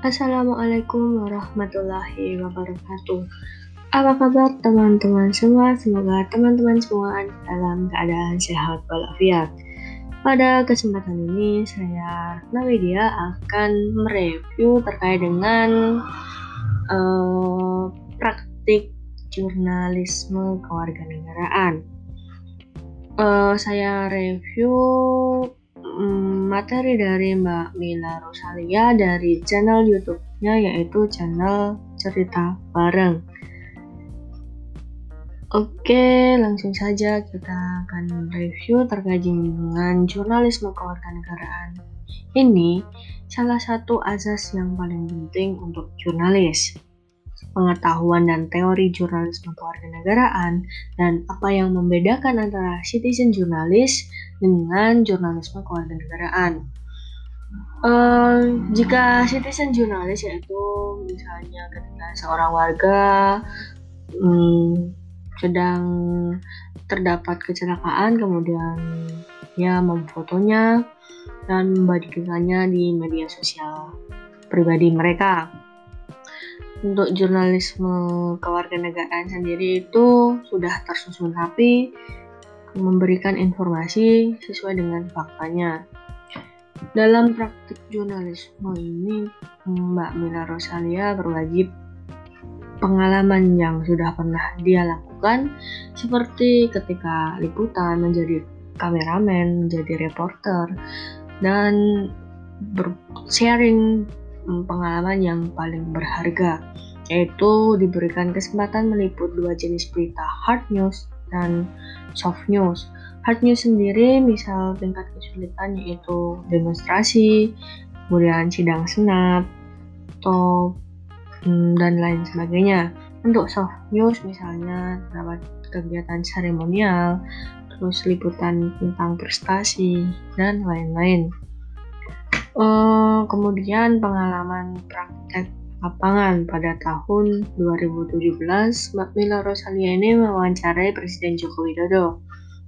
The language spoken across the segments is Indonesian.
Assalamualaikum warahmatullahi wabarakatuh. Apa kabar teman-teman semua? Semoga teman-teman semua dalam keadaan sehat walafiat. Pada kesempatan ini saya Nawidia akan mereview terkait dengan uh, praktik jurnalisme kewarganegaraan. Uh, saya review materi dari Mbak Mila Rosalia dari channel YouTube-nya yaitu channel Cerita Bareng. Oke, langsung saja kita akan review terkait dengan jurnalisme kewarganegaraan. Ini salah satu azas yang paling penting untuk jurnalis pengetahuan dan teori jurnalisme kewarganegaraan, dan apa yang membedakan antara citizen jurnalis dengan jurnalisme kewarganegaraan. Uh, jika citizen jurnalis yaitu misalnya ketika seorang warga um, sedang terdapat kecelakaan kemudian ya memfotonya dan membagikannya di media sosial pribadi mereka untuk jurnalisme kewarganegaraan sendiri itu sudah tersusun rapi, memberikan informasi sesuai dengan faktanya. Dalam praktik jurnalisme ini, Mbak Mila Rosalia berwajib pengalaman yang sudah pernah dia lakukan, seperti ketika liputan menjadi kameramen, menjadi reporter, dan sharing pengalaman yang paling berharga, yaitu diberikan kesempatan meliput dua jenis berita hard news dan soft news. Hard news sendiri misal tingkat kesulitan yaitu demonstrasi, kemudian sidang senat, atau hmm, dan lain sebagainya. Untuk soft news misalnya terdapat kegiatan seremonial, terus liputan tentang prestasi, dan lain-lain. Uh, kemudian pengalaman praktek lapangan. Pada tahun 2017, Mbak Mila Rosalia ini mewawancarai Presiden Joko Widodo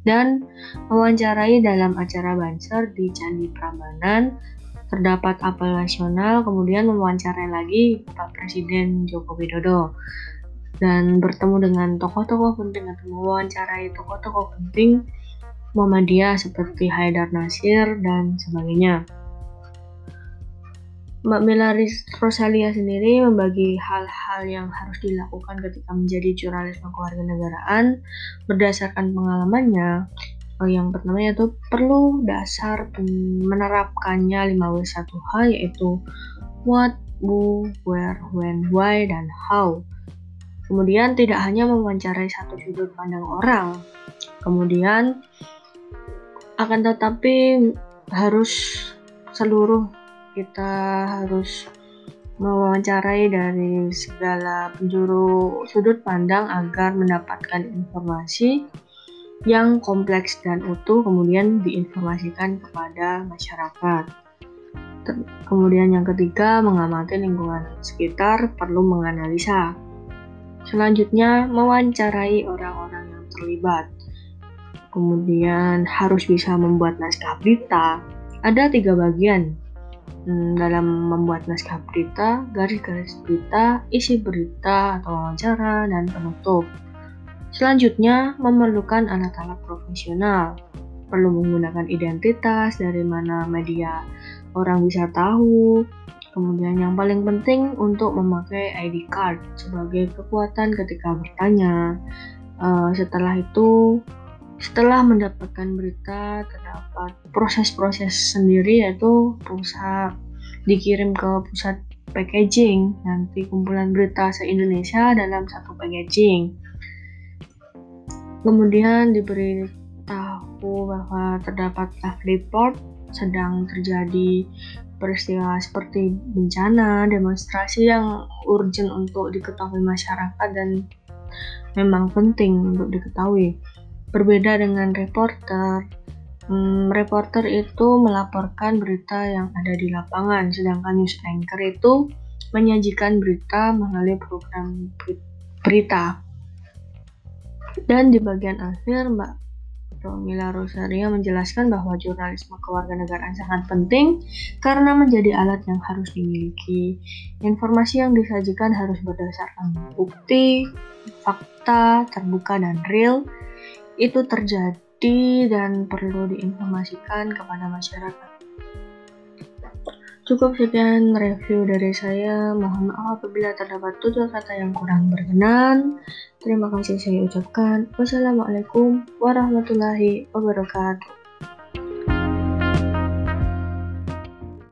dan mewawancarai dalam acara Banser di Candi Prambanan. Terdapat apel nasional kemudian mewawancarai lagi Pak Presiden Joko Widodo. Dan bertemu dengan tokoh-tokoh penting atau mewawancarai tokoh-tokoh penting Muhammadiyah seperti Haidar Nasir dan sebagainya. Mbak Melaris Rosalia sendiri membagi hal-hal yang harus dilakukan ketika menjadi jurnalis kewarganegaraan berdasarkan pengalamannya. Oh, yang pertama yaitu perlu dasar menerapkannya 5W1H yaitu what, who, where, when, why, dan how. Kemudian tidak hanya mewawancarai satu sudut pandang orang. Kemudian akan tetapi harus seluruh kita harus mewawancarai dari segala penjuru sudut pandang agar mendapatkan informasi yang kompleks dan utuh kemudian diinformasikan kepada masyarakat. Kemudian yang ketiga, mengamati lingkungan sekitar perlu menganalisa. Selanjutnya, mewawancarai orang-orang yang terlibat. Kemudian harus bisa membuat naskah berita. Ada tiga bagian, dalam membuat naskah berita, garis-garis berita, isi berita atau wawancara, dan penutup. Selanjutnya, memerlukan alat-alat profesional. Perlu menggunakan identitas dari mana media orang bisa tahu. Kemudian yang paling penting untuk memakai ID card sebagai kekuatan ketika bertanya. Uh, setelah itu, setelah mendapatkan berita terdapat proses-proses sendiri yaitu pusat dikirim ke pusat packaging nanti kumpulan berita se-Indonesia dalam satu packaging kemudian diberi tahu bahwa terdapat live report sedang terjadi peristiwa seperti bencana, demonstrasi yang urgent untuk diketahui masyarakat dan memang penting untuk diketahui. Berbeda dengan reporter, hmm, reporter itu melaporkan berita yang ada di lapangan, sedangkan news anchor itu menyajikan berita melalui program berita. Dan di bagian akhir, Mbak Promila Rosaria menjelaskan bahwa jurnalisme kewarganegaraan sangat penting karena menjadi alat yang harus dimiliki. Informasi yang disajikan harus berdasarkan bukti, fakta, terbuka, dan real. Itu terjadi dan perlu diinformasikan kepada masyarakat. Cukup sekian review dari saya. Mohon maaf apabila terdapat tutur kata yang kurang berkenan. Terima kasih saya ucapkan. Wassalamualaikum warahmatullahi wabarakatuh.